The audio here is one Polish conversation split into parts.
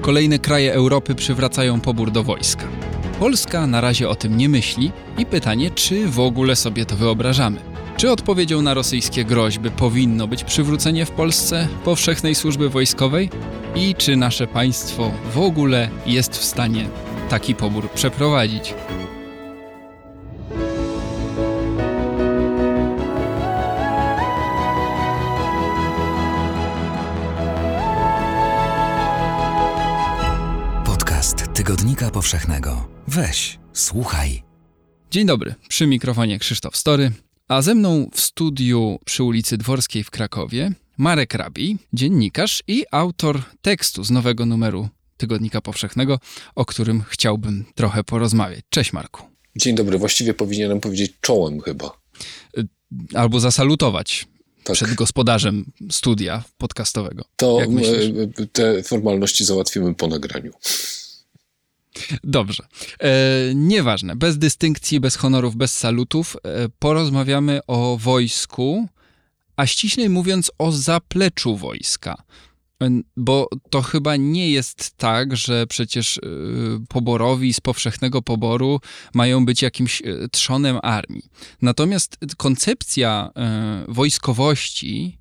Kolejne kraje Europy przywracają pobór do wojska. Polska na razie o tym nie myśli i pytanie, czy w ogóle sobie to wyobrażamy. Czy odpowiedzią na rosyjskie groźby powinno być przywrócenie w Polsce powszechnej służby wojskowej? I czy nasze państwo w ogóle jest w stanie taki pobór przeprowadzić? Tygodnika Powszechnego. Weź, słuchaj. Dzień dobry, przy mikrofonie Krzysztof Story, a ze mną w studiu przy ulicy Dworskiej w Krakowie Marek Rabi, dziennikarz i autor tekstu z nowego numeru Tygodnika Powszechnego, o którym chciałbym trochę porozmawiać. Cześć Marku. Dzień dobry, właściwie powinienem powiedzieć czołem chyba. Albo zasalutować tak. przed gospodarzem studia podcastowego. To te formalności załatwimy po nagraniu. Dobrze. E, nieważne. Bez dystynkcji, bez honorów, bez salutów e, porozmawiamy o wojsku, a ściślej mówiąc o zapleczu wojska. Bo to chyba nie jest tak, że przecież y, poborowi z powszechnego poboru mają być jakimś y, trzonem armii. Natomiast koncepcja wojskowości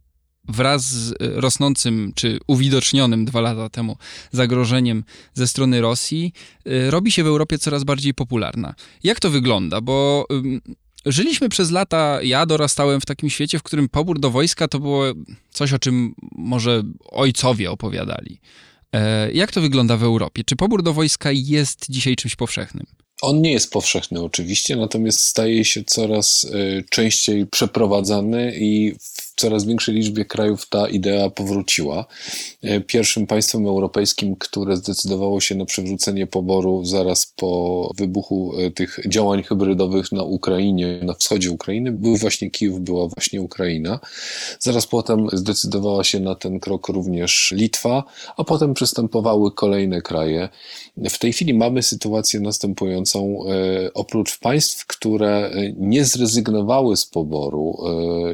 wraz z rosnącym czy uwidocznionym dwa lata temu zagrożeniem ze strony Rosji robi się w Europie coraz bardziej popularna. Jak to wygląda? Bo Żyliśmy przez lata, ja dorastałem w takim świecie, w którym pobór do wojska to było coś, o czym może ojcowie opowiadali. E, jak to wygląda w Europie? Czy pobór do wojska jest dzisiaj czymś powszechnym? On nie jest powszechny oczywiście, natomiast staje się coraz e, częściej przeprowadzany i coraz większej liczbie krajów ta idea powróciła. E, pierwszym państwem europejskim, które zdecydowało się na przywrócenie poboru zaraz po wybuchu e, tych działań hybrydowych na Ukrainie, na wschodzie Ukrainy, był właśnie Kijów, była właśnie Ukraina. Zaraz potem zdecydowała się na ten krok również Litwa, a potem przystępowały kolejne kraje. W tej chwili mamy sytuację następującą. E, oprócz państw, które nie zrezygnowały z poboru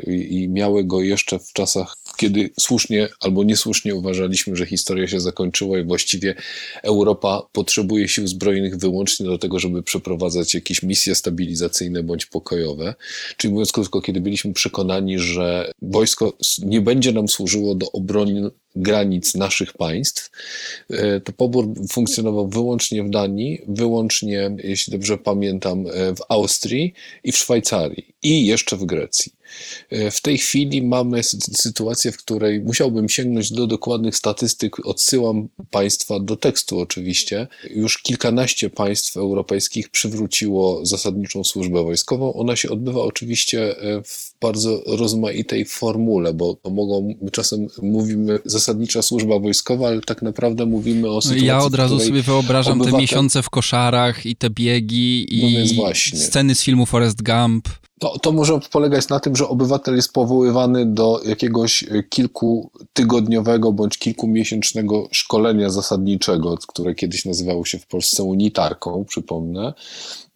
i miały go jeszcze w czasach, kiedy słusznie albo niesłusznie uważaliśmy, że historia się zakończyła i właściwie Europa potrzebuje sił zbrojnych wyłącznie do tego, żeby przeprowadzać jakieś misje stabilizacyjne bądź pokojowe. Czyli mówiąc krótko, kiedy byliśmy przekonani, że wojsko nie będzie nam służyło do obrony granic naszych państw, e, to pobór funkcjonował wyłącznie w Danii, wyłącznie, jeśli dobrze pamiętam, e, w Austrii i w Szwajcarii i jeszcze w Grecji. E, w tej chwili mamy sytuację, w której musiałbym sięgnąć do dokładnych statystyk. Odsyłam Państwa do tekstu oczywiście. Już kilkanaście państw europejskich przywróciło zasadniczą służbę wojskową. Ona się odbywa oczywiście w bardzo rozmaitej formule, bo mogą, czasem mówimy zasadnicza służba wojskowa, ale tak naprawdę mówimy o sytuacji, Ja od razu sobie wyobrażam obywatel... te miesiące w koszarach i te biegi i no sceny z filmu Forest Gump. To, to może polegać na tym, że obywatel jest powoływany do jakiegoś kilkutygodniowego bądź kilkumiesięcznego szkolenia zasadniczego, które kiedyś nazywało się w Polsce unitarką, przypomnę.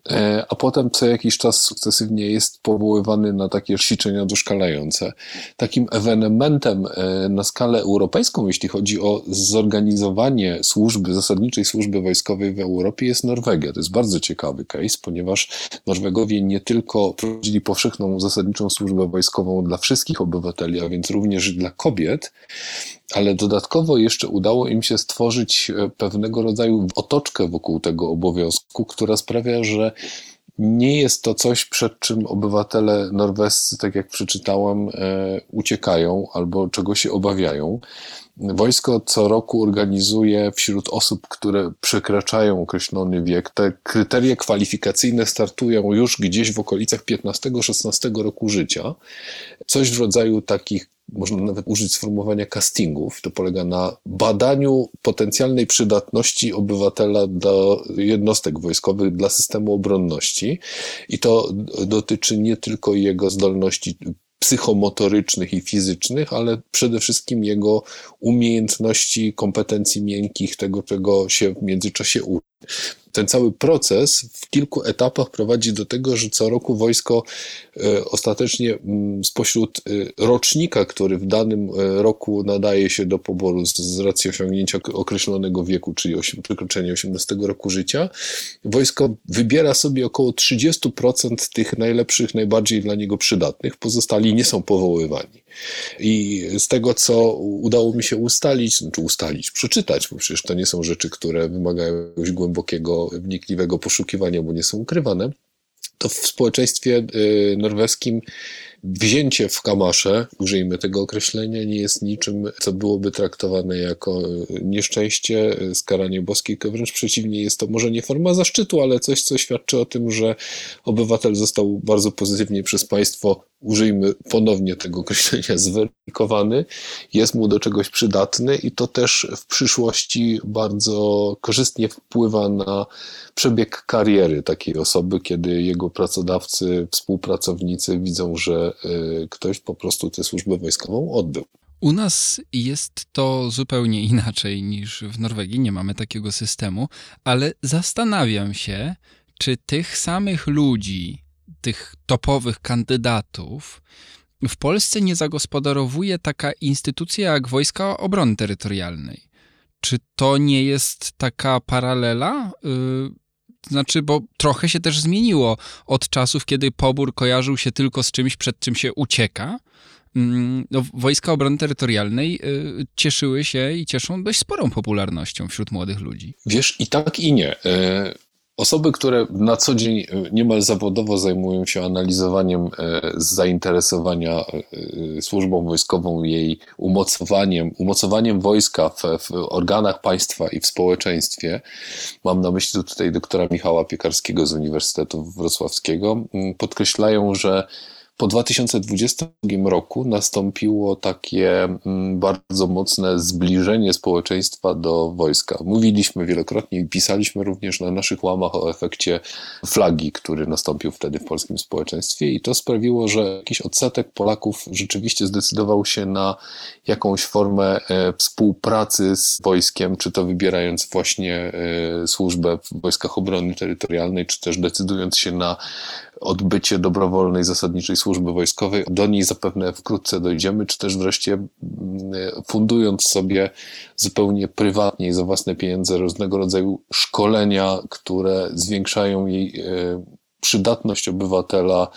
E, a potem co jakiś czas sukcesywnie jest powoływany na takie ćwiczenia doszkalające. Takim ewenementem e, na skalę europejską, jeśli chodzi o zorganizowanie służby, zasadniczej służby wojskowej w Europie jest Norwegia. To jest bardzo ciekawy case, ponieważ Norwegowie nie tylko prowadzili powszechną zasadniczą służbę wojskową dla wszystkich obywateli, a więc również dla kobiet, ale dodatkowo jeszcze udało im się stworzyć e, pewnego rodzaju otoczkę wokół tego obowiązku, która sprawia, że nie jest to coś, przed czym obywatele norwescy, tak jak przeczytałem, e, uciekają albo czego się obawiają. Wojsko co roku organizuje wśród osób, które przekraczają określony wiek, te kryteria kwalifikacyjne startują już gdzieś w okolicach 15-16 roku życia. Coś w rodzaju takich można nawet użyć sformułowania castingów. To polega na badaniu potencjalnej przydatności obywatela do jednostek wojskowych, dla systemu obronności. I to dotyczy nie tylko jego zdolności psychomotorycznych i fizycznych, ale przede wszystkim jego umiejętności, kompetencji miękkich, tego, czego się w międzyczasie uczy. Ten cały proces w kilku etapach prowadzi do tego, że co roku wojsko e, ostatecznie mm, spośród e, rocznika, który w danym e, roku nadaje się do poboru z, z racji osiągnięcia określonego wieku, czyli przekroczenia 18 roku życia, wojsko wybiera sobie około 30% tych najlepszych, najbardziej dla niego przydatnych, pozostali nie są powoływani. I z tego, co udało mi się ustalić, czy znaczy ustalić, przeczytać, bo przecież to nie są rzeczy, które wymagają jakiegoś głębokiego, wnikliwego poszukiwania, bo nie są ukrywane, to w społeczeństwie y, norweskim wzięcie w kamasze, użyjmy tego określenia, nie jest niczym, co byłoby traktowane jako nieszczęście, skaranie boskie, tylko wręcz przeciwnie, jest to może nie forma zaszczytu, ale coś, co świadczy o tym, że obywatel został bardzo pozytywnie przez państwo, użyjmy ponownie tego określenia, zweryfikowany, jest mu do czegoś przydatny i to też w przyszłości bardzo korzystnie wpływa na przebieg kariery takiej osoby, kiedy jego pracodawcy, współpracownicy widzą, że Y, ktoś po prostu tę służbę wojskową odbył. U nas jest to zupełnie inaczej niż w Norwegii, nie mamy takiego systemu, ale zastanawiam się, czy tych samych ludzi, tych topowych kandydatów, w Polsce nie zagospodarowuje taka instytucja jak Wojska Obrony Terytorialnej. Czy to nie jest taka paralela? Y, znaczy, bo trochę się też zmieniło od czasów, kiedy pobór kojarzył się tylko z czymś, przed czym się ucieka. Mm, no, Wojska Obrony Terytorialnej y, cieszyły się i cieszą dość sporą popularnością wśród młodych ludzi. Wiesz, i tak i nie. Osoby, które na co dzień e, niemal zawodowo zajmują się analizowaniem e, zainteresowania e, służbą wojskową, jej umocowaniem, umocowaniem wojska w, w, organach państwa i w społeczeństwie, mam na myśli tutaj doktora Michała Piekarskiego z Uniwersytetu Wrocławskiego, podkreślają, że po 2020 roku nastąpiło takie mm, bardzo mocne zbliżenie społeczeństwa do wojska. Mówiliśmy wielokrotnie i pisaliśmy również na naszych łamach o efekcie flagi, który nastąpił wtedy w polskim społeczeństwie, i to sprawiło, że jakiś odsetek Polaków rzeczywiście zdecydował się na jakąś formę e, współpracy z wojskiem, czy to wybierając właśnie e, służbę w wojskach obrony terytorialnej, czy też decydując się na odbycie dobrowolnej, zasadniczej służby wojskowej. Do niej zapewne wkrótce dojdziemy, czy też wreszcie mm, fundując sobie zupełnie prywatnie i za własne pieniądze różnego rodzaju szkolenia, które zwiększają jej e, przydatność obywatela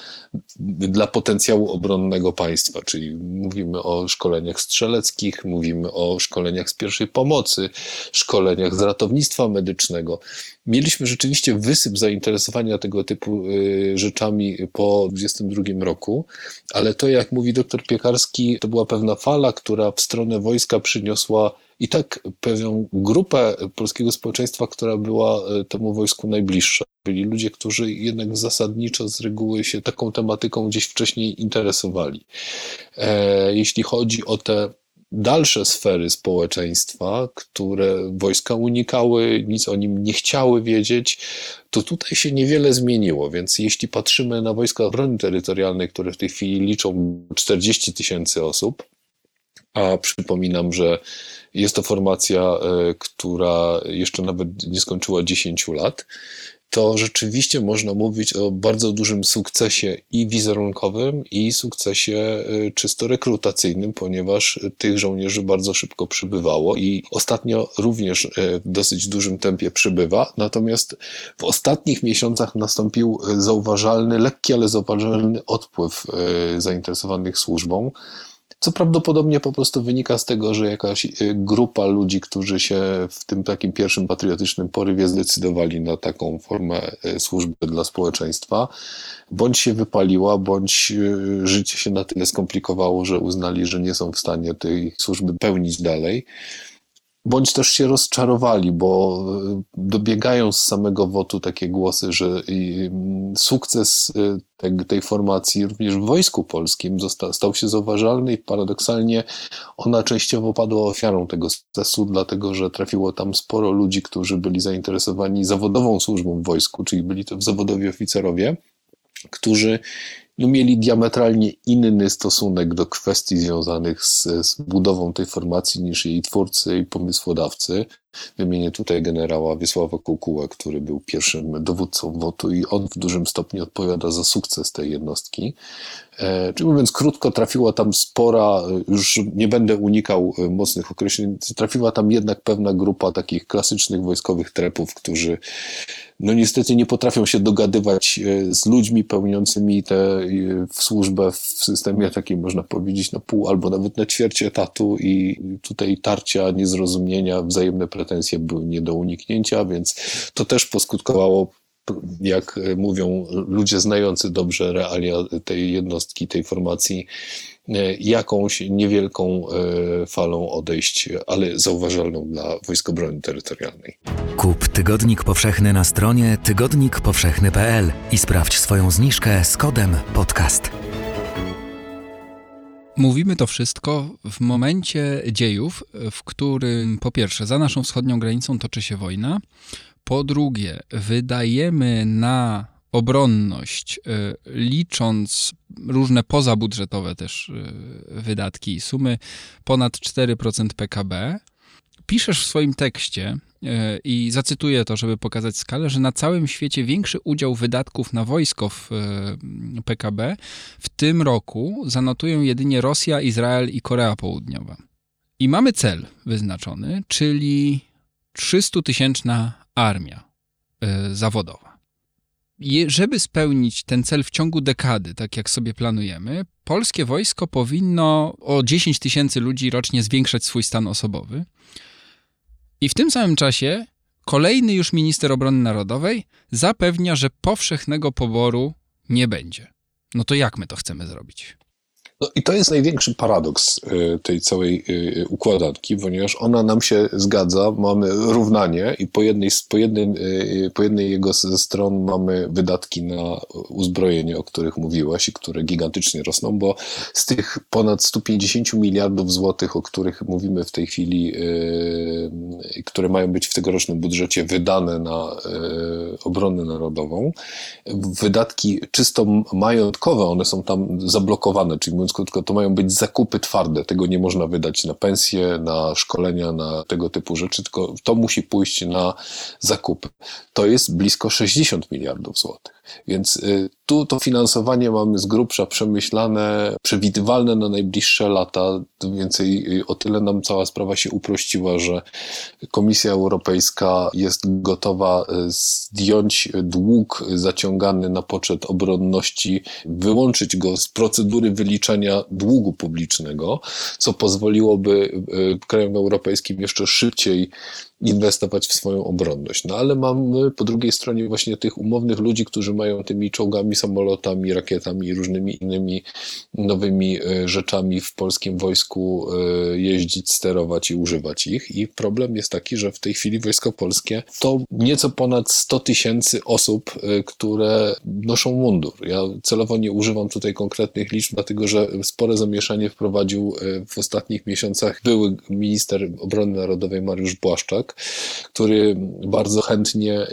dla potencjału obronnego państwa, czyli mówimy o szkoleniach strzeleckich, mówimy o szkoleniach z pierwszej pomocy, szkoleniach z ratownictwa medycznego. Mieliśmy rzeczywiście wysyp zainteresowania tego typu y, rzeczami po 22 roku, ale to, jak mówi doktor Piekarski, to była pewna fala, która w stronę wojska przyniosła i tak pewną grupę polskiego społeczeństwa, która była e, temu wojsku najbliższa. Byli ludzie, którzy jednak zasadniczo z reguły się taką tematyką gdzieś wcześniej interesowali. E, jeśli chodzi o te dalsze sfery społeczeństwa, które wojska unikały, nic o nim nie chciały wiedzieć, to tutaj się niewiele zmieniło. Więc jeśli patrzymy na wojska obrony terytorialnej, które w tej chwili liczą 40 tysięcy osób, a przypominam, że jest to formacja, e, która jeszcze nawet nie skończyła 10 lat. To rzeczywiście można mówić o bardzo dużym sukcesie i wizerunkowym, i sukcesie e, czysto rekrutacyjnym, ponieważ tych żołnierzy bardzo szybko przybywało i ostatnio również e, w dosyć dużym tempie przybywa. Natomiast w ostatnich miesiącach nastąpił zauważalny, lekki, ale zauważalny odpływ zainteresowanych służbą co prawdopodobnie po prostu wynika z tego, że jakaś y, grupa ludzi, którzy się w tym takim pierwszym patriotycznym porywie zdecydowali na taką formę y, służby dla społeczeństwa, bądź się wypaliła, bądź y, życie się na tyle skomplikowało, że uznali, że nie są w stanie tej służby pełnić dalej bądź też się rozczarowali, bo e, dobiegają z samego wotu takie głosy, że sukces e, tej, tej formacji również w Wojsku Polskim został, stał się zauważalny i paradoksalnie ona częściowo padła ofiarą tego sukcesu, dlatego że trafiło tam sporo ludzi, którzy byli zainteresowani zawodową służbą w wojsku, czyli byli to zawodowi oficerowie, którzy no, mieli diametralnie inny stosunek do kwestii związanych z, z budową tej formacji niż jej twórcy i pomysłodawcy. Wymienię tutaj generała Wiesława Kukuła, który był pierwszym dowódcą WOT-u i on w dużym stopniu odpowiada za sukces tej jednostki. E, czyli mówiąc krótko, trafiła tam spora, już nie będę unikał e, mocnych określeń, trafiła tam jednak pewna grupa takich klasycznych wojskowych trepów, którzy no niestety nie potrafią się dogadywać e, z ludźmi pełniącymi tę służbę w systemie takim, można powiedzieć, na pół albo nawet na ćwierć etatu. I tutaj tarcia, niezrozumienia, wzajemne pretensje były nie do uniknięcia, więc to też poskutkowało jak mówią ludzie znający dobrze realia tej jednostki, tej formacji, jakąś niewielką e, falą odejść, ale zauważalną dla Wojsk Obrony Terytorialnej. Kup Tygodnik Powszechny na stronie tygodnikpowszechny.pl i sprawdź swoją zniżkę z kodem podcast. Mówimy to wszystko w momencie dziejów, w którym po pierwsze za naszą wschodnią granicą toczy się wojna, po drugie wydajemy na obronność, e, licząc różne pozabudżetowe też e, wydatki i sumy, ponad 4% PKB. Piszesz w swoim tekście, e, i zacytuję to, żeby pokazać skalę, że na całym świecie większy udział wydatków na wojsko w PKB w tym roku zanotują jedynie Rosja, Izrael i Korea Południowa. I mamy cel wyznaczony, czyli 300-tysięczna armia zawodowa żeby spełnić ten cel w ciągu dekady, tak jak sobie planujemy, polskie wojsko powinno o 10 tysięcy ludzi rocznie zwiększać swój stan osobowy. I w tym samym czasie kolejny już minister obrony narodowej zapewnia, że powszechnego poboru nie będzie. No to jak my to chcemy zrobić? No i to jest największy paradoks y, tej całej y, układanki, ponieważ ona nam się zgadza, mamy równanie i po jednej, po jednym, y, po jednej jego ze stron mamy wydatki na uzbrojenie, o których mówiłaś i które gigantycznie rosną, bo z tych ponad 150 miliardów złotych, o których mówimy w tej chwili, które mają być w tegorocznym budżecie wydane na obronę narodową, wydatki czysto majątkowe, one są tam zablokowane, czyli mówiąc krótko, to mają być zakupy twarde. Tego nie można wydać na pensje, na szkolenia, na tego typu rzeczy, tylko to musi pójść na zakupy. To jest blisko 60 miliardów złotych. Więc y, tu to finansowanie mamy z grubsza przemyślane, przewidywalne na najbliższe lata. Więcej y, o tyle nam cała sprawa się uprościła, że Komisja Europejska jest gotowa y, zdjąć dług zaciągany na poczet obronności, wyłączyć go z procedury wyliczania długu publicznego, co pozwoliłoby krajom europejskim jeszcze szybciej inwestować w swoją obronność. No ale mamy po drugiej stronie właśnie tych umownych ludzi, którzy mają tymi czołgami, samolotami, rakietami i różnymi innymi nowymi e, rzeczami w polskim wojsku e, jeździć, sterować i używać ich. I problem jest taki, że w tej chwili wojsko polskie to nieco ponad 100 tysięcy osób, e, które noszą mundur. Ja celowo nie używam tutaj konkretnych liczb, dlatego że spore zamieszanie wprowadził w ostatnich miesiącach były minister obrony narodowej Mariusz Błaszczak, który bardzo chętnie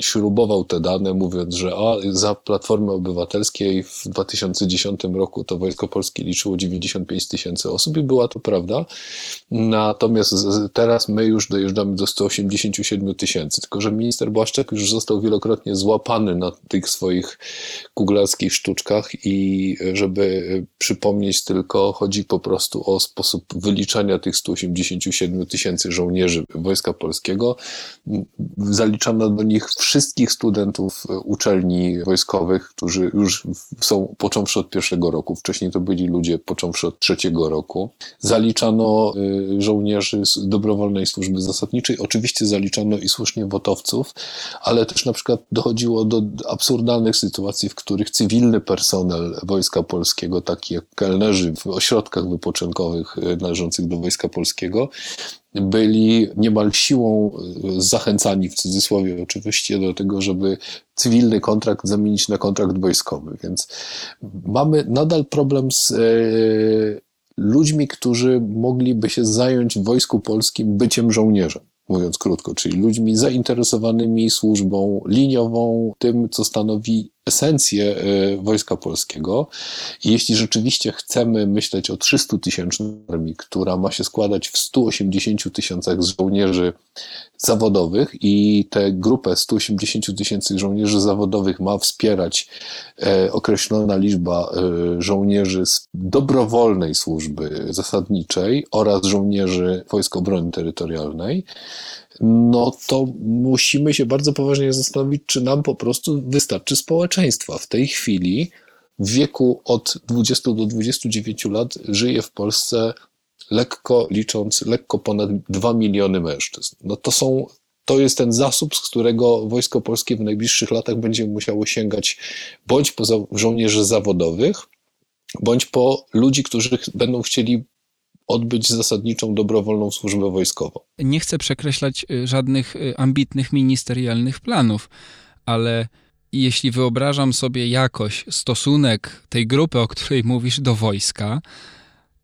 śrubował te dane, mówiąc, że a, za Platformy Obywatelskiej w 2010 roku to Wojsko Polskie liczyło 95 tysięcy osób i była to prawda. Natomiast teraz my już dojeżdżamy do 187 tysięcy. Tylko, że minister Błaszczak już został wielokrotnie złapany na tych swoich kuglarskich sztuczkach i żeby przypomnieć tylko, chodzi po prostu o sposób wyliczania tych 187 tysięcy żołnierzy Wojska Polskiego. Zaliczano do nich wszystkich studentów uczelni wojskowych, którzy już są począwszy od pierwszego roku. Wcześniej to byli ludzie począwszy od trzeciego roku. Zaliczano y, żołnierzy z dobrowolnej służby zasadniczej. Oczywiście zaliczano i słusznie wotowców, ale też na przykład dochodziło do absurdalnych sytuacji, w których cywilny personel Wojska Polskiego, taki jak kelnerzy w ośrodkach wypoczynkowych y, należących do Wojska Polskiego, byli niemal siłą e, zachęcani, w cudzysłowie oczywiście, do tego, żeby cywilny kontrakt zamienić na kontrakt wojskowy. Więc mamy nadal problem z e, ludźmi, którzy mogliby się zająć w Wojsku Polskim byciem żołnierzem mówiąc krótko, czyli ludźmi zainteresowanymi służbą liniową, tym, co stanowi esencję Wojska Polskiego. I jeśli rzeczywiście chcemy myśleć o 300 tysięcznej armii, która ma się składać w 180 tysiącach żołnierzy zawodowych i tę grupę 180 tysięcy żołnierzy zawodowych ma wspierać e, określona liczba e, żołnierzy z dobrowolnej służby zasadniczej oraz żołnierzy Wojsk Obrony Terytorialnej, no to musimy się bardzo poważnie zastanowić, czy nam po prostu wystarczy społeczeństwa. W tej chwili w wieku od 20 do 29 lat żyje w Polsce lekko licząc, lekko ponad 2 miliony mężczyzn. No to są to jest ten zasób, z którego Wojsko Polskie w najbliższych latach będzie musiało sięgać bądź po żołnierzy zawodowych, bądź po ludzi, którzy będą chcieli odbyć zasadniczą dobrowolną służbę wojskową. Nie chcę przekreślać y, żadnych y, ambitnych ministerialnych planów, ale jeśli wyobrażam sobie jakoś stosunek tej grupy, o której mówisz, do wojska,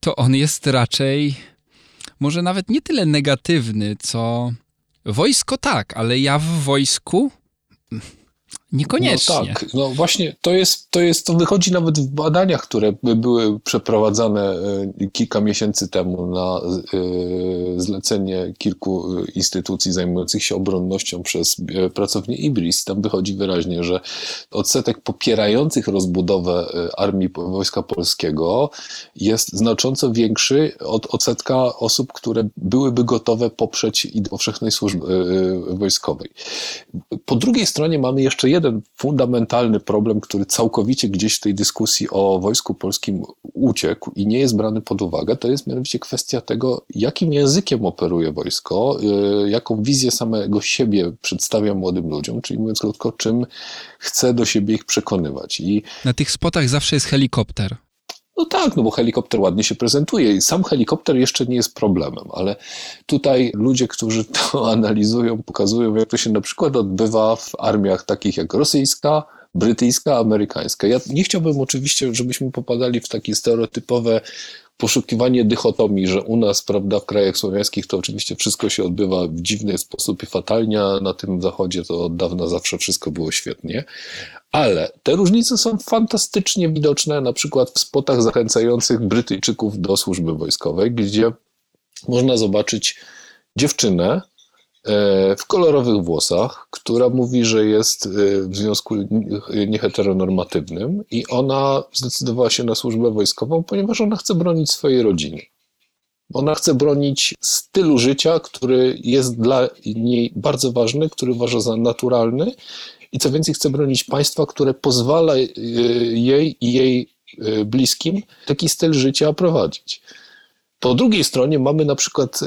to on jest raczej może nawet nie tyle negatywny, co wojsko tak, ale ja w wojsku Niekoniecznie. No tak, no właśnie to jest, to jest, to wychodzi nawet w badaniach, które były przeprowadzane e, kilka miesięcy temu na e, zlecenie kilku instytucji zajmujących się obronnością przez e, pracownię IBRIS. Tam wychodzi wyraźnie, że odsetek popierających rozbudowę armii Wojska Polskiego jest znacząco większy od odsetka osób, które byłyby gotowe poprzeć i powszechnej służby wojskowej. Po drugiej stronie mamy jeszcze jeden fundamentalny problem, który całkowicie gdzieś w tej dyskusji o Wojsku Polskim uciekł i nie jest brany pod uwagę, to jest mianowicie kwestia tego, jakim językiem operuje wojsko, y, jaką wizję samego siebie przedstawia młodym ludziom, czyli mówiąc krótko, czym chce do siebie ich przekonywać. I na tych spotach zawsze jest helikopter. No tak, no bo helikopter ładnie się prezentuje i sam helikopter jeszcze nie jest problemem, ale tutaj ludzie, którzy to analizują, pokazują, jak to się na przykład odbywa w armiach takich jak rosyjska, brytyjska, amerykańska. Ja nie chciałbym oczywiście, żebyśmy popadali w takie stereotypowe poszukiwanie dychotomii, że u nas, prawda, w krajach słowiańskich to oczywiście wszystko się odbywa w dziwny sposób i fatalnie, a na tym zachodzie to od dawna zawsze wszystko było świetnie. Ale te różnice są fantastycznie widoczne, na przykład w spotach zachęcających Brytyjczyków do służby wojskowej, gdzie można zobaczyć dziewczynę, w kolorowych włosach, która mówi, że jest e, w związku nieheteronormatywnym i ona zdecydowała się na służbę wojskową, ponieważ ona chce bronić swojej rodziny. Ona chce bronić stylu życia, który jest dla niej bardzo ważny, który uważa za naturalny i co więcej chce bronić państwa, które pozwala e, jej i jej bliskim taki styl życia prowadzić. Po drugiej stronie mamy na przykład e,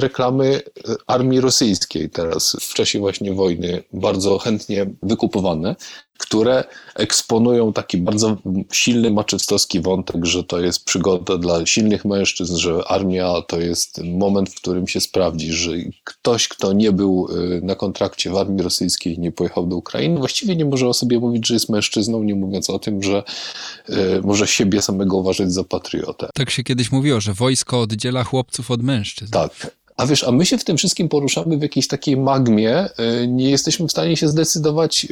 reklamy e, armii rosyjskiej teraz w czasie właśnie wojny bardzo chętnie wykupowane, które eksponują taki bardzo silny maczystowski wątek, że to jest przygoda dla silnych mężczyzn, że armia to jest moment, w którym się sprawdzi, że ktoś, kto nie był y, na kontrakcie w armii rosyjskiej i nie pojechał do Ukrainy, właściwie nie może o sobie mówić, że jest mężczyzną, nie mówiąc o tym, że y, może siebie samego uważać za patriotę. Tak się kiedyś mówiło, że wojsko oddziela chłopców od mężczyzn. Tak. A wiesz, a my się w tym wszystkim poruszamy w jakiejś takiej magmie, y, nie jesteśmy w stanie się zdecydować,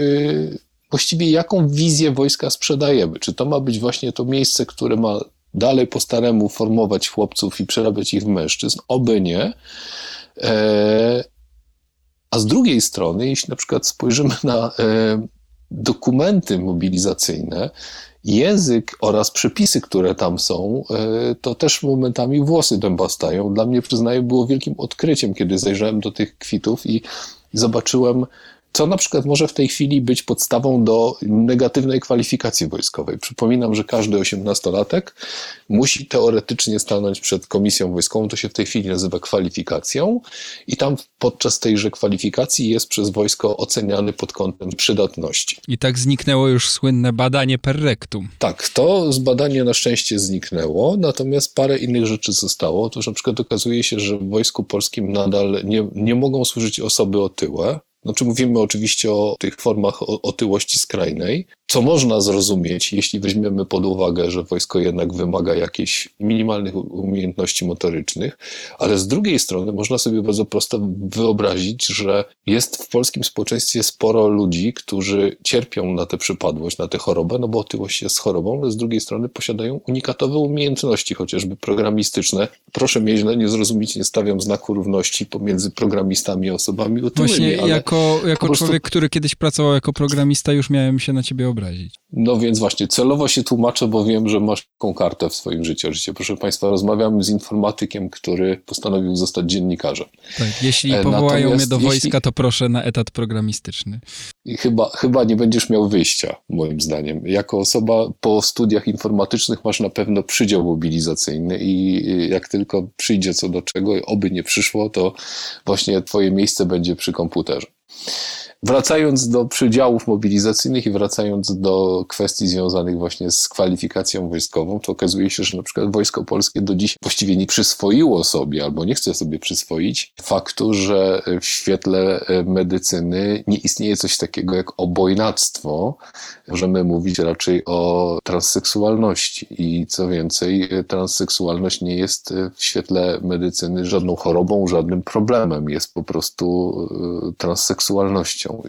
właściwie jaką wizję wojska sprzedajemy. Czy to ma być właśnie to miejsce, które ma dalej po staremu formować chłopców i przerabiać ich w mężczyzn? Oby nie. E, a z drugiej strony, jeśli na przykład spojrzymy na e, dokumenty mobilizacyjne, język oraz przepisy, które tam są, e, to też momentami włosy dęba stają. Dla mnie, przyznaję, było wielkim odkryciem, kiedy zajrzałem do tych kwitów i zobaczyłem co na przykład może w tej chwili być podstawą do negatywnej kwalifikacji wojskowej. Przypominam, że każdy osiemnastolatek musi teoretycznie stanąć przed komisją wojskową, to się w tej chwili nazywa kwalifikacją i tam podczas tejże kwalifikacji jest przez wojsko oceniany pod kątem przydatności. I tak zniknęło już słynne badanie per rectum. Tak, to z badania na szczęście zniknęło, natomiast parę innych rzeczy zostało. Otóż na przykład okazuje się, że w Wojsku Polskim nadal nie, nie mogą służyć osoby otyłe, znaczy mówimy oczywiście o tych formach otyłości skrajnej. Co można zrozumieć, jeśli weźmiemy pod uwagę, że wojsko jednak wymaga jakichś minimalnych umiejętności motorycznych, ale z drugiej strony można sobie bardzo prosto wyobrazić, że jest w polskim społeczeństwie sporo ludzi, którzy cierpią na tę przypadłość, na tę chorobę, no bo otyłość jest chorobą, ale z drugiej strony posiadają unikatowe umiejętności, chociażby programistyczne. Proszę mnie źle nie zrozumieć, nie stawiam znaku równości pomiędzy programistami a osobami otyłymi. Właśnie jako, jako prostu... człowiek, który kiedyś pracował jako programista, już miałem się na ciebie obrazić. No więc właśnie, celowo się tłumaczę, bo wiem, że masz taką kartę w swoim życiu. Proszę Państwa, rozmawiamy z informatykiem, który postanowił zostać dziennikarzem. Tak, jeśli e, powołają Natomiast mnie do wojska, jeśli... to proszę na etat programistyczny. I chyba, chyba nie będziesz miał wyjścia, moim zdaniem. Jako osoba po studiach informatycznych masz na pewno przydział mobilizacyjny i jak tylko przyjdzie co do czego, oby nie przyszło, to właśnie twoje miejsce będzie przy komputerze. Wracając do przydziałów mobilizacyjnych i wracając do kwestii związanych właśnie z kwalifikacją wojskową, to okazuje się, że na przykład Wojsko Polskie do dziś właściwie nie przyswoiło sobie albo nie chce sobie przyswoić faktu, że w świetle medycyny nie istnieje coś takiego jak obojnactwo. Możemy mówić raczej o transseksualności i co więcej, transseksualność nie jest w świetle medycyny żadną chorobą, żadnym problemem. Jest po prostu e,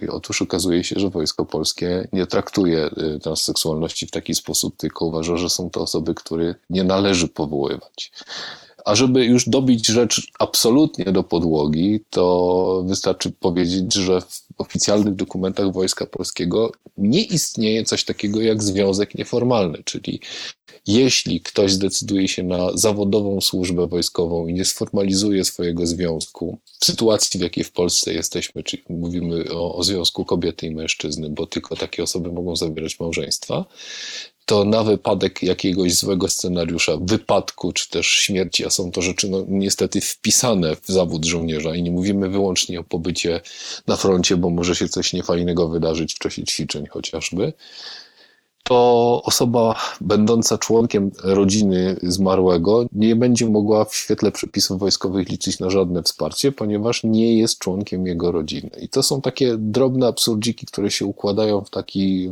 I otóż okazuje się, że Wojsko Polskie nie traktuje y, transseksualności w taki sposób, tylko uważa, że są to osoby, które nie należy powoływać. A żeby już dobić rzecz absolutnie do podłogi, to wystarczy powiedzieć, że w oficjalnych dokumentach Wojska Polskiego nie istnieje coś takiego jak związek nieformalny, czyli jeśli ktoś zdecyduje się na zawodową służbę wojskową i nie sformalizuje swojego związku, w sytuacji, w jakiej w Polsce jesteśmy, czyli mówimy o, o związku kobiety i mężczyzny, bo tylko takie osoby mogą zawierać małżeństwa, to na wypadek jakiegoś złego scenariusza, wypadku czy też śmierci, a są to rzeczy no, niestety wpisane w zawód żołnierza i nie mówimy wyłącznie o pobycie na froncie, bo może się coś niefajnego wydarzyć w czasie ćwiczeń chociażby, to osoba będąca członkiem rodziny zmarłego nie będzie mogła w świetle przepisów wojskowych liczyć na żadne wsparcie, ponieważ nie jest członkiem jego rodziny. I to są takie drobne absurdziki, które się układają w taki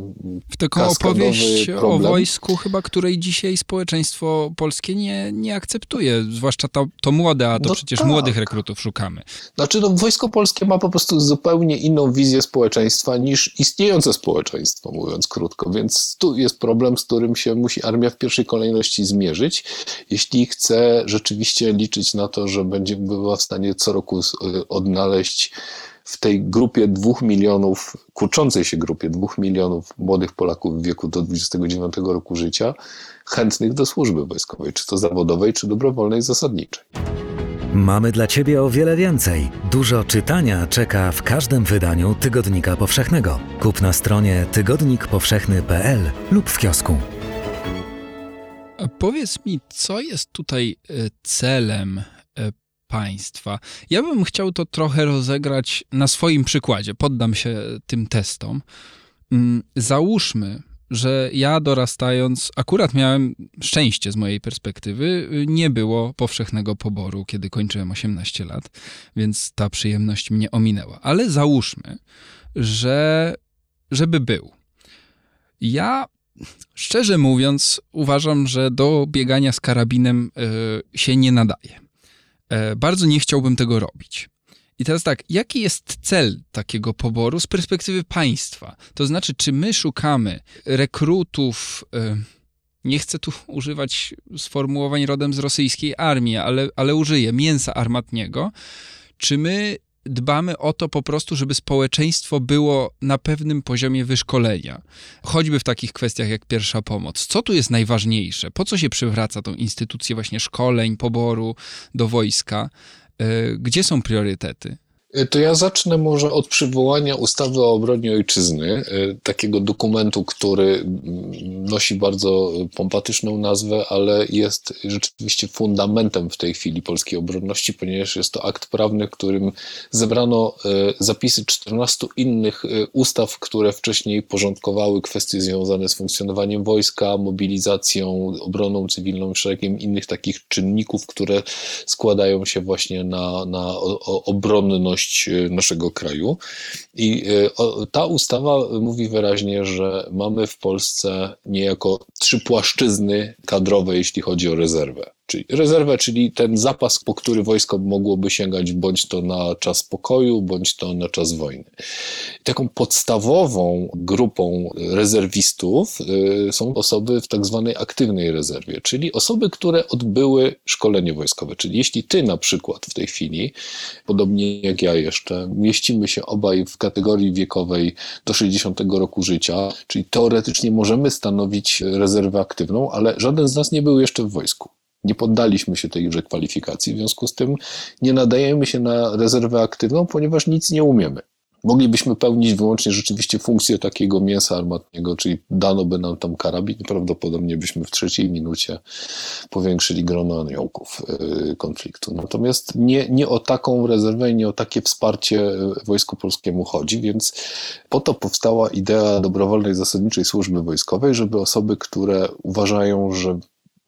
w taką opowieść problem. o wojsku, chyba której dzisiaj społeczeństwo polskie nie, nie akceptuje, zwłaszcza to, to młode, a to no przecież tak. młodych rekrutów szukamy. Znaczy, no, wojsko polskie ma po prostu zupełnie inną wizję społeczeństwa niż istniejące społeczeństwo, mówiąc krótko, więc tu tu jest problem, z którym się musi armia w pierwszej kolejności zmierzyć, jeśli chce rzeczywiście liczyć na to, że będzie była w stanie co roku y, odnaleźć w tej grupie dwóch milionów, kurczącej się grupie dwóch milionów młodych Polaków w wieku do 29 roku życia, chętnych do służby wojskowej, czy to zawodowej, czy dobrowolnej, zasadniczej. Mamy dla Ciebie o wiele więcej. Dużo czytania czeka w każdym wydaniu Tygodnika Powszechnego. Kup na stronie tygodnikpowszechny.pl lub w kiosku. Powiedz mi, co jest tutaj e, celem e, państwa? Ja bym chciał to trochę rozegrać na swoim przykładzie. Poddam się tym testom. Mm, załóżmy, że ja dorastając, akurat miałem szczęście z mojej perspektywy, nie było powszechnego poboru, kiedy kończyłem 18 lat, więc ta przyjemność mnie ominęła. Ale załóżmy, że żeby był. Ja szczerze mówiąc, uważam, że do biegania z karabinem y, się nie nadaje. Y, bardzo nie chciałbym tego robić. I teraz tak, jaki jest cel takiego poboru z perspektywy państwa? To znaczy, czy my szukamy rekrutów, e, nie chcę tu używać sformułowań rodem z rosyjskiej armii, ale, ale użyję mięsa armatniego, czy my dbamy o to po prostu, żeby społeczeństwo było na pewnym poziomie wyszkolenia. Choćby w takich kwestiach jak pierwsza pomoc. Co tu jest najważniejsze? Po co się przywraca tą instytucję właśnie szkoleń, poboru do wojska? E, gdzie są priorytety? E, to ja zacznę może od przywołania ustawy o obronie ojczyzny, e, takiego dokumentu, który nosi bardzo pompatyczną nazwę, ale jest rzeczywiście fundamentem w tej chwili polskiej obronności, ponieważ jest to akt prawny, w którym zebrano zapisy 14 innych ustaw, które wcześniej porządkowały kwestie związane z funkcjonowaniem wojska, mobilizacją, obroną cywilną szeregiem innych takich czynników, które składają się właśnie na, na obronność obronność naszego kraju. I ta ustawa mówi wyraźnie, że mamy w Polsce niejako trzy płaszczyzny kadrowe, jeśli chodzi o rezerwę. Czyli rezerwę, czyli ten zapas, po który wojsko mogłoby sięgać bądź to na czas pokoju, bądź to na czas wojny. taką podstawową grupą rezerwistów y, są osoby w tak zwanej aktywnej rezerwie, czyli osoby, które odbyły szkolenie wojskowe. Czyli jeśli ty na przykład w tej chwili, podobnie jak ja jeszcze, mieścimy się obaj w kategorii wiekowej do 60 roku życia, czyli teoretycznie możemy stanowić rezerwę aktywną, ale żaden z nas nie był jeszcze w wojsku nie poddaliśmy się tejże kwalifikacji, w związku z tym nie nadajemy się na rezerwę aktywną, ponieważ nic nie umiemy. Moglibyśmy pełnić wyłącznie rzeczywiście funkcję takiego mięsa armatniego, czyli dano by nam tam karabin, prawdopodobnie byśmy w trzeciej minucie powiększyli grono aniołków y, konfliktu. Natomiast nie, nie o taką rezerwę, nie o takie wsparcie Wojsku Polskiemu chodzi, więc po to powstała idea dobrowolnej zasadniczej służby wojskowej, żeby osoby, które uważają, że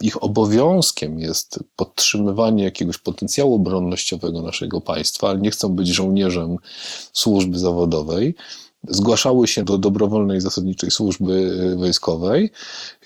ich obowiązkiem jest podtrzymywanie jakiegoś potencjału obronnościowego naszego państwa, ale nie chcą być żołnierzem służby zawodowej, zgłaszały się do dobrowolnej zasadniczej służby e, wojskowej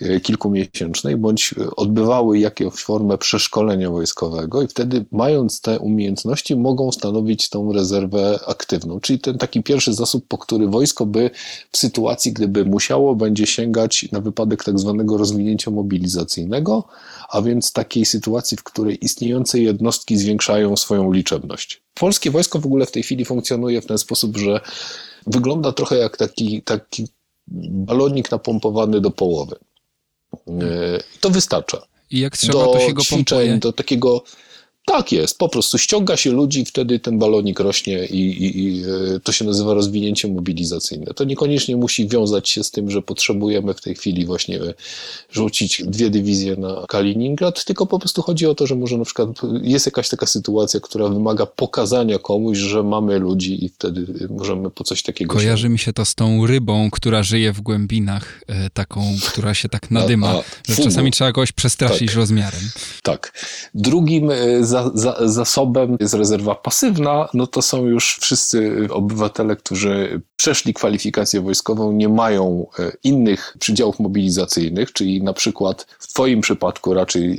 e, kilkumiesięcznej, bądź odbywały jakąś formę przeszkolenia wojskowego i wtedy mając te umiejętności mogą stanowić tą rezerwę aktywną, czyli ten taki pierwszy zasób, po który wojsko by w sytuacji, gdyby musiało, będzie sięgać na wypadek tak zwanego rozwinięcia mobilizacyjnego, a więc takiej sytuacji, w której istniejące jednostki zwiększają swoją liczebność. Polskie wojsko w ogóle w tej chwili funkcjonuje w ten sposób, że Wygląda trochę jak taki, taki balonik napompowany do połowy. E, to wystarcza. I jak trzeba, do to się go ćwiczeń, pompuje. Do takiego tak jest, po prostu ściąga się ludzi, wtedy ten balonik rośnie i, i, i, e, to się nazywa rozwinięcie mobilizacyjne. To niekoniecznie musi wiązać się z tym, że potrzebujemy w tej chwili właśnie rzucić dwie dywizje na Kaliningrad, tylko po prostu chodzi o to, że może na przykład jest jakaś taka sytuacja, która wymaga pokazania komuś, że mamy ludzi i wtedy możemy po coś takiego Kojarzy się... mi się to z tą rybą, która żyje w głębinach, e, taką, która się tak nadyma, a, a, że czasami trzeba kogoś przestraszyć tak, rozmiarem. Tak. Drugim e, za, za, zasobem jest rezerwa pasywna, no to są już wszyscy obywatele, którzy przeszli kwalifikację wojskową, nie mają e, innych przydziałów mobilizacyjnych, czyli na przykład w Twoim przypadku raczej e,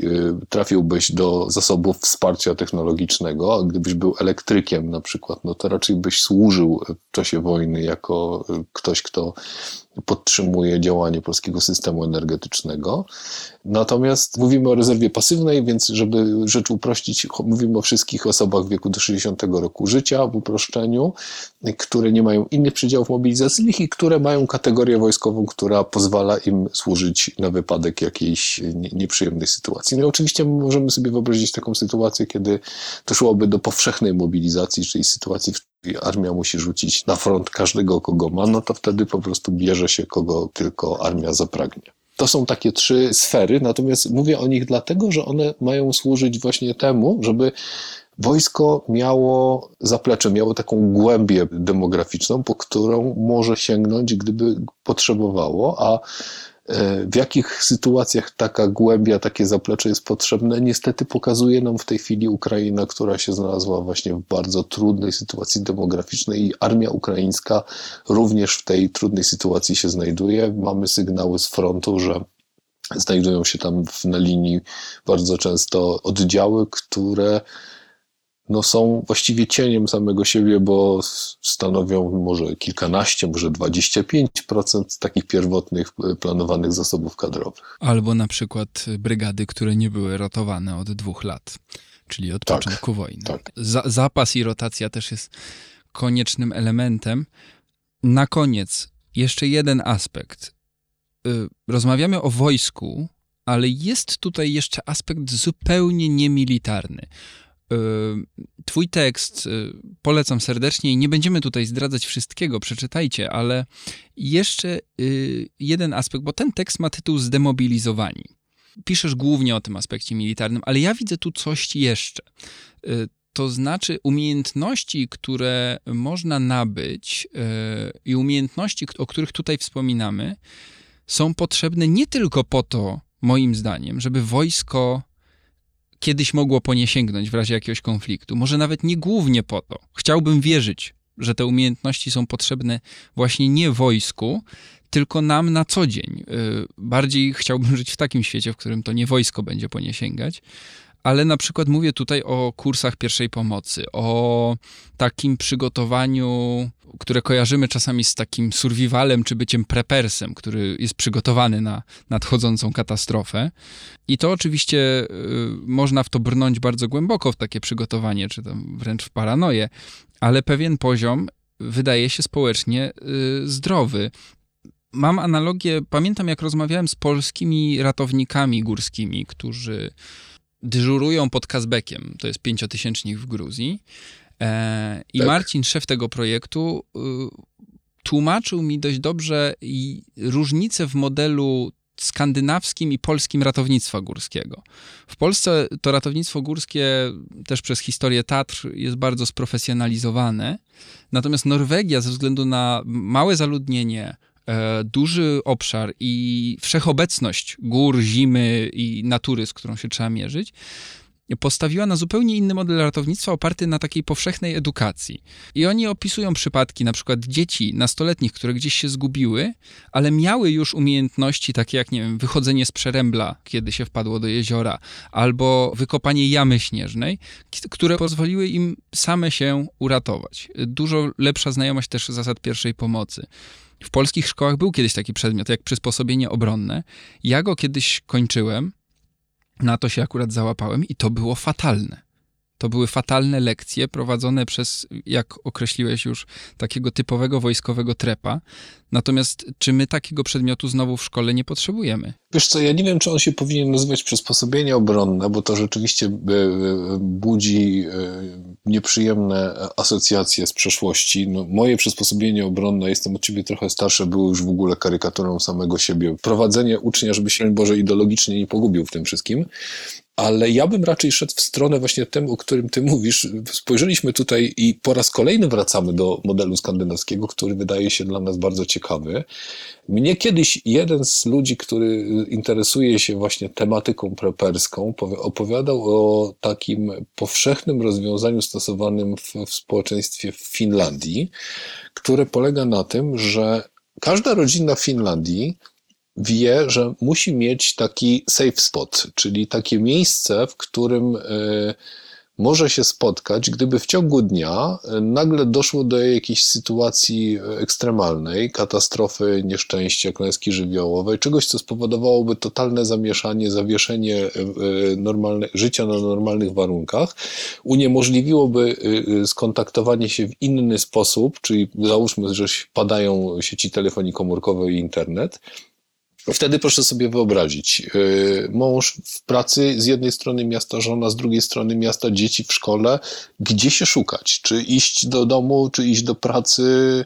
trafiłbyś do zasobów wsparcia technologicznego, a gdybyś był elektrykiem na przykład, no to raczej byś służył w czasie wojny jako e, ktoś, kto podtrzymuje działanie polskiego systemu energetycznego. Natomiast mówimy o rezerwie pasywnej, więc żeby rzecz uprościć, mówimy o wszystkich osobach w wieku do 60 roku życia w uproszczeniu, które nie mają innych przydziałów mobilizacyjnych i które mają kategorię wojskową, która pozwala im służyć na wypadek jakiejś nieprzyjemnej sytuacji. No oczywiście możemy sobie wyobrazić taką sytuację, kiedy doszłoby do powszechnej mobilizacji, czyli sytuacji, w armia musi rzucić na front każdego, kogo ma, no to wtedy po prostu bierze się kogo tylko armia zapragnie. To są takie trzy sfery, natomiast mówię o nich dlatego, że one mają służyć właśnie temu, żeby wojsko miało zaplecze, miało taką głębię demograficzną, po którą może sięgnąć, gdyby potrzebowało, a w jakich sytuacjach taka głębia, takie zaplecze jest potrzebne, niestety pokazuje nam w tej chwili Ukraina, która się znalazła właśnie w bardzo trudnej sytuacji demograficznej i armia ukraińska również w tej trudnej sytuacji się znajduje. Mamy sygnały z frontu, że znajdują się tam na linii bardzo często oddziały, które no są właściwie cieniem samego siebie, bo stanowią może kilkanaście, może 25% takich pierwotnych e, planowanych zasobów kadrowych. Albo na przykład brygady, które nie były rotowane od dwóch lat, czyli od tak, początku wojny. Tak. Za, zapas i rotacja też jest koniecznym elementem. Na koniec jeszcze jeden aspekt. Y, rozmawiamy o wojsku, ale jest tutaj jeszcze aspekt zupełnie niemilitarny. Y, twój tekst y, polecam serdecznie i nie będziemy tutaj zdradzać wszystkiego, przeczytajcie, ale jeszcze y, jeden aspekt, bo ten tekst ma tytuł Zdemobilizowani. Piszesz głównie o tym aspekcie militarnym, ale ja widzę tu coś jeszcze. To znaczy umiejętności, które można nabyć i umiejętności, o których tutaj wspominamy, są potrzebne nie tylko po to, moim zdaniem, żeby wojsko kiedyś mogło po nie sięgnąć w razie jakiegoś konfliktu. Może nawet nie głównie po to. Chciałbym wierzyć, że te umiejętności są potrzebne właśnie nie wojsku, tylko nam na co dzień. Y, bardziej chciałbym żyć w takim świecie, w którym to nie wojsko będzie po nie sięgać, ale na przykład mówię tutaj o kursach pierwszej pomocy, o takim przygotowaniu, które kojarzymy czasami z takim survivalem czy byciem prepersem, który jest przygotowany na nadchodzącą katastrofę. I to oczywiście y, można w to brnąć bardzo głęboko w takie przygotowanie, czy tam wręcz w paranoję, ale pewien poziom wydaje się społecznie y, zdrowy. Mam analogię, pamiętam jak rozmawiałem z polskimi ratownikami górskimi, którzy dyżurują pod Kazbekiem, to jest pięciotysięcznik w Gruzji. E, I tak. Marcin, szef tego projektu, y, tłumaczył mi dość dobrze różnice w modelu skandynawskim i polskim ratownictwa górskiego. W Polsce to ratownictwo górskie też przez historię Tatr jest bardzo sprofesjonalizowane, natomiast Norwegia ze względu na małe zaludnienie, E, duży obszar i wszechobecność gór, zimy i natury, z którą się trzeba mierzyć, postawiła na zupełnie inny model ratownictwa oparty na takiej powszechnej edukacji. I oni opisują przypadki na przykład dzieci nastoletnich, które gdzieś się zgubiły, ale miały już umiejętności takie jak, nie wiem, wychodzenie z przerębla, kiedy się wpadło do jeziora, albo wykopanie jamy śnieżnej, które pozwoliły im same się uratować. Dużo lepsza znajomość też zasad pierwszej pomocy. W polskich szkołach był kiedyś taki przedmiot jak przysposobienie obronne. Ja go kiedyś kończyłem, na to się akurat załapałem i to było fatalne. To były fatalne lekcje prowadzone przez, jak określiłeś już, takiego typowego wojskowego trepa. Natomiast czy my takiego przedmiotu znowu w szkole nie potrzebujemy? Wiesz co, ja nie wiem, czy on się powinien nazywać przysposobienie obronne, bo to rzeczywiście e, e, budzi e, nieprzyjemne asocjacje z przeszłości. No, moje przysposobienie obronne, jestem od ciebie trochę starsze, było już w ogóle karykaturą samego siebie. Prowadzenie ucznia, żeby się, Boże, ideologicznie nie pogubił w tym wszystkim. Ale ja bym raczej szedł w stronę właśnie temu, o którym ty mówisz. Spojrzeliśmy tutaj i po raz kolejny wracamy do modelu skandynawskiego, który wydaje się dla nas bardzo ciekawy. Mnie kiedyś jeden z ludzi, który interesuje się właśnie tematyką preperską, opowiadał o takim powszechnym rozwiązaniu stosowanym w, w społeczeństwie w Finlandii, które polega na tym, że każda rodzina w Finlandii wie, że musi mieć taki safe spot, czyli takie miejsce, w którym e, może się spotkać, gdyby w ciągu dnia e, nagle doszło do jakiejś sytuacji ekstremalnej, katastrofy, nieszczęścia, klęski żywiołowej, czegoś, co spowodowałoby totalne zamieszanie, zawieszenie e, normalne, życia na normalnych warunkach, uniemożliwiłoby skontaktowanie się w inny sposób, czyli załóżmy, że padają sieci telefonii komórkowej i internet, Wtedy proszę sobie wyobrazić, y, mąż w pracy, z jednej strony miasta żona, z drugiej strony miasta dzieci w szkole, gdzie się szukać? Czy iść do domu, czy iść do pracy?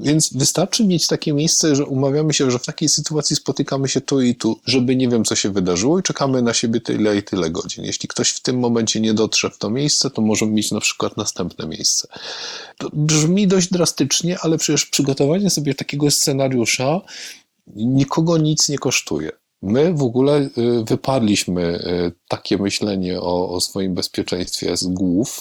Więc wystarczy mieć takie miejsce, że umawiamy się, że w takiej sytuacji spotykamy się tu i tu, żeby nie wiem, co się wydarzyło i czekamy na siebie tyle i tyle godzin. Jeśli ktoś w tym momencie nie dotrze w to miejsce, to możemy mieć na przykład następne miejsce. To brzmi dość drastycznie, ale przecież przygotowanie sobie takiego scenariusza nikogo nic nie kosztuje. My w ogóle y, wyparliśmy y, takie myślenie o, o swoim bezpieczeństwie z głów.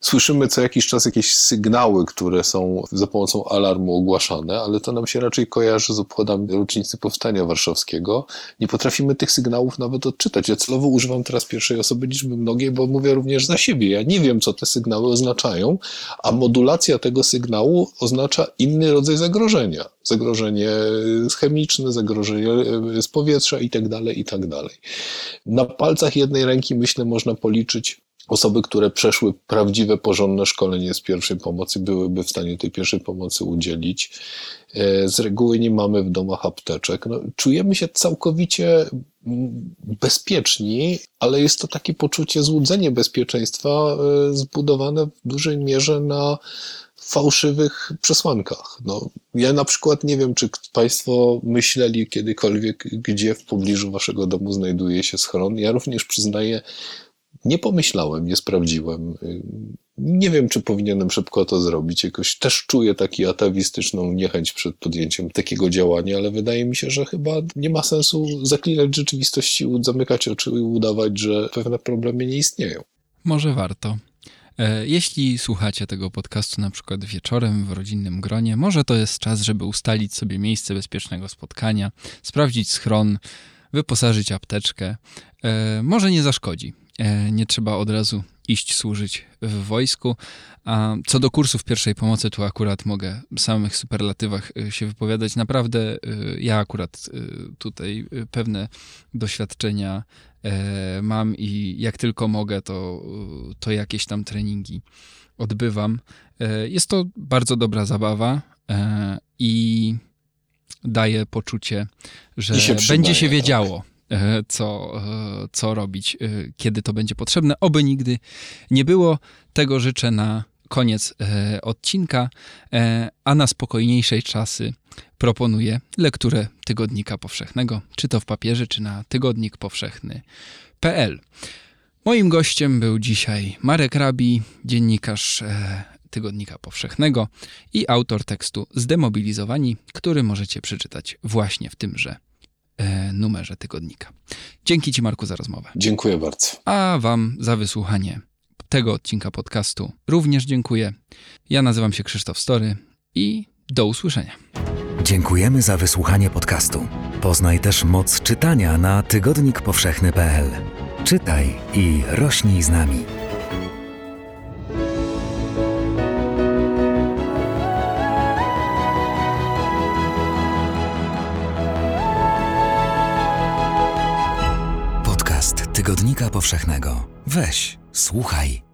Słyszymy co jakiś czas jakieś sygnały, które są za pomocą alarmu ogłaszane, ale to nam się raczej kojarzy z obchodami rocznicy Powstania Warszawskiego. Nie potrafimy tych sygnałów nawet odczytać. Ja celowo używam teraz pierwszej osoby liczby mnogiej, bo mówię również za siebie. Ja nie wiem, co te sygnały oznaczają, a modulacja tego sygnału oznacza inny rodzaj zagrożenia. Zagrożenie chemiczne, zagrożenie z powietrza i tak dalej, i tak. Na palcach jednej ręki, myślę, można policzyć osoby, które przeszły prawdziwe, porządne szkolenie z pierwszej pomocy, byłyby w stanie tej pierwszej pomocy udzielić. E, z reguły nie mamy w domach apteczek. No, czujemy się całkowicie mm, bezpieczni, ale jest to takie poczucie złudzenie bezpieczeństwa e, zbudowane w dużej mierze na fałszywych przesłankach. No, ja na przykład nie wiem, czy Państwo myśleli kiedykolwiek, gdzie w pobliżu Waszego domu znajduje się schron. Ja również przyznaję, nie pomyślałem, nie sprawdziłem. nie wiem, czy powinienem szybko to zrobić. Jakoś też czuję taki atawistyczną niechęć przed podjęciem takiego działania, ale wydaje mi się, że chyba nie ma sensu zaklinać rzeczywistości, zamykać oczy i udawać, że pewne problemy nie istnieją. Może warto. E, jeśli słuchacie tego podcastu na przykład wieczorem w rodzinnym gronie, może to jest czas, żeby ustalić sobie miejsce bezpiecznego spotkania, sprawdzić schron, wyposażyć apteczkę. E, może nie zaszkodzi. E, nie trzeba od razu iść służyć w wojsku. A co do kursów pierwszej pomocy, tu akurat mogę w samych superlatywach się wypowiadać. Naprawdę ja akurat tutaj pewne doświadczenia E, mam i jak tylko mogę, to, to jakieś tam treningi odbywam. E, jest to bardzo dobra zabawa e, i daje poczucie, że się będzie się tak. Wiedziało. Co, co robić, kiedy to będzie potrzebne. Oby nigdy nie było. Tego życzę na koniec e, odcinka, e, a na spokojniejszej czasy proponuję lekturę Tygodnika Powszechnego, czy to w papierze, czy na tygodnikpowszechny.pl. Moim gościem był dzisiaj Marek Rabi, dziennikarz e, Tygodnika Powszechnego i autor tekstu Zdemobilizowani, który możecie przeczytać właśnie w tymże numerze tygodnika. Dzięki Ci, Marku, za rozmowę. Dziękuję bardzo. A Wam za wysłuchanie tego odcinka podcastu również dziękuję. Ja nazywam się Krzysztof Story i do usłyszenia. Dziękujemy za wysłuchanie podcastu. Poznaj też moc czytania na tygodnikpowszechny.pl. Czytaj i rośnij z nami. Tygodnika Powszechnego. Weź Słuchaj